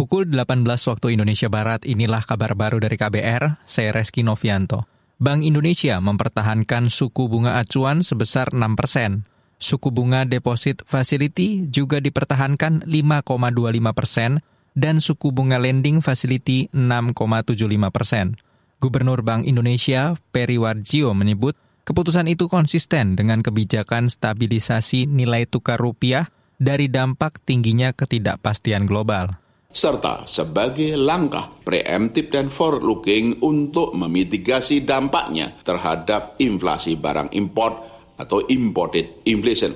Pukul 18 waktu Indonesia Barat, inilah kabar baru dari KBR, saya Reski Novianto. Bank Indonesia mempertahankan suku bunga acuan sebesar 6 persen. Suku bunga deposit facility juga dipertahankan 5,25 persen dan suku bunga lending facility 6,75 persen. Gubernur Bank Indonesia, Peri Warjio menyebut, keputusan itu konsisten dengan kebijakan stabilisasi nilai tukar rupiah dari dampak tingginya ketidakpastian global serta sebagai langkah preemptif dan forward-looking untuk memitigasi dampaknya terhadap inflasi barang import atau imported inflation.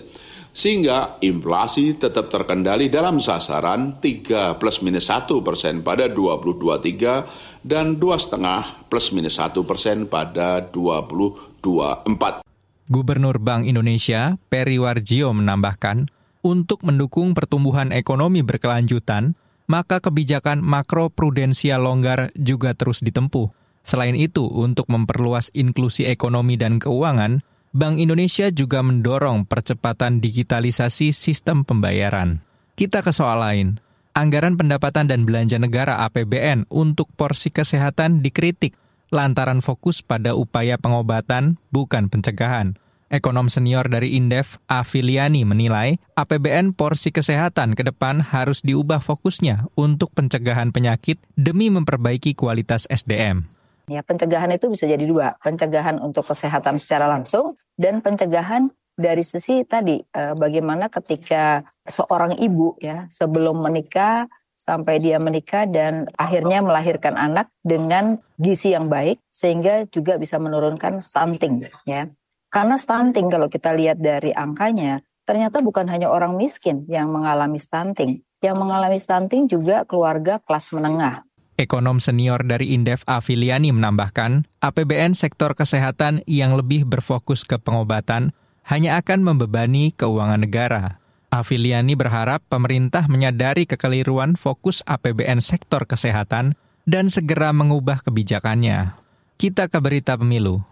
Sehingga inflasi tetap terkendali dalam sasaran 3 plus minus 1 persen pada 2023 dan 2,5 plus minus 1 persen pada 2024. Gubernur Bank Indonesia, Peri Warjio menambahkan, untuk mendukung pertumbuhan ekonomi berkelanjutan, maka kebijakan makro prudensial longgar juga terus ditempuh. Selain itu, untuk memperluas inklusi ekonomi dan keuangan, Bank Indonesia juga mendorong percepatan digitalisasi sistem pembayaran. Kita ke soal lain. Anggaran pendapatan dan belanja negara APBN untuk porsi kesehatan dikritik lantaran fokus pada upaya pengobatan bukan pencegahan. Ekonom senior dari Indef, Afiliani menilai APBN porsi kesehatan ke depan harus diubah fokusnya untuk pencegahan penyakit demi memperbaiki kualitas SDM. Ya, pencegahan itu bisa jadi dua, pencegahan untuk kesehatan secara langsung dan pencegahan dari sisi tadi eh, bagaimana ketika seorang ibu ya sebelum menikah sampai dia menikah dan akhirnya melahirkan anak dengan gizi yang baik sehingga juga bisa menurunkan stunting ya. Karena stunting kalau kita lihat dari angkanya, ternyata bukan hanya orang miskin yang mengalami stunting. Yang mengalami stunting juga keluarga kelas menengah. Ekonom senior dari Indef Afiliani menambahkan, APBN sektor kesehatan yang lebih berfokus ke pengobatan hanya akan membebani keuangan negara. Afiliani berharap pemerintah menyadari kekeliruan fokus APBN sektor kesehatan dan segera mengubah kebijakannya. Kita ke berita pemilu.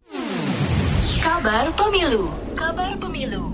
Kabar Pemilu. Kabar Pemilu.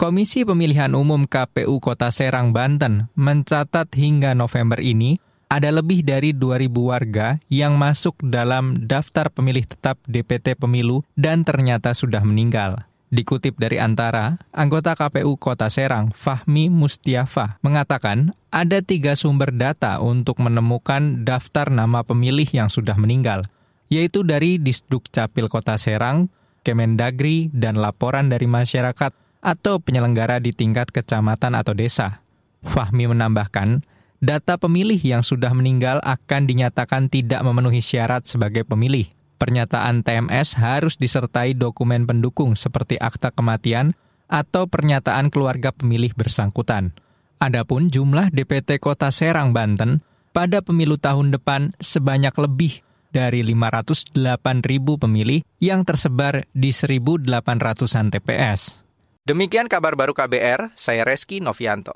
Komisi Pemilihan Umum KPU Kota Serang, Banten mencatat hingga November ini ada lebih dari 2.000 warga yang masuk dalam daftar pemilih tetap DPT Pemilu dan ternyata sudah meninggal. Dikutip dari Antara, anggota KPU Kota Serang, Fahmi Mustiafa, mengatakan ada tiga sumber data untuk menemukan daftar nama pemilih yang sudah meninggal, yaitu dari Disduk Capil Kota Serang, Kemendagri, dan laporan dari masyarakat atau penyelenggara di tingkat kecamatan atau desa. Fahmi menambahkan, data pemilih yang sudah meninggal akan dinyatakan tidak memenuhi syarat sebagai pemilih. Pernyataan TMS harus disertai dokumen pendukung seperti akta kematian atau pernyataan keluarga pemilih bersangkutan. Adapun jumlah DPT Kota Serang, Banten, pada pemilu tahun depan sebanyak lebih dari 508 ribu pemilih yang tersebar di 1.800-an TPS. Demikian kabar baru KBR, saya Reski Novianto.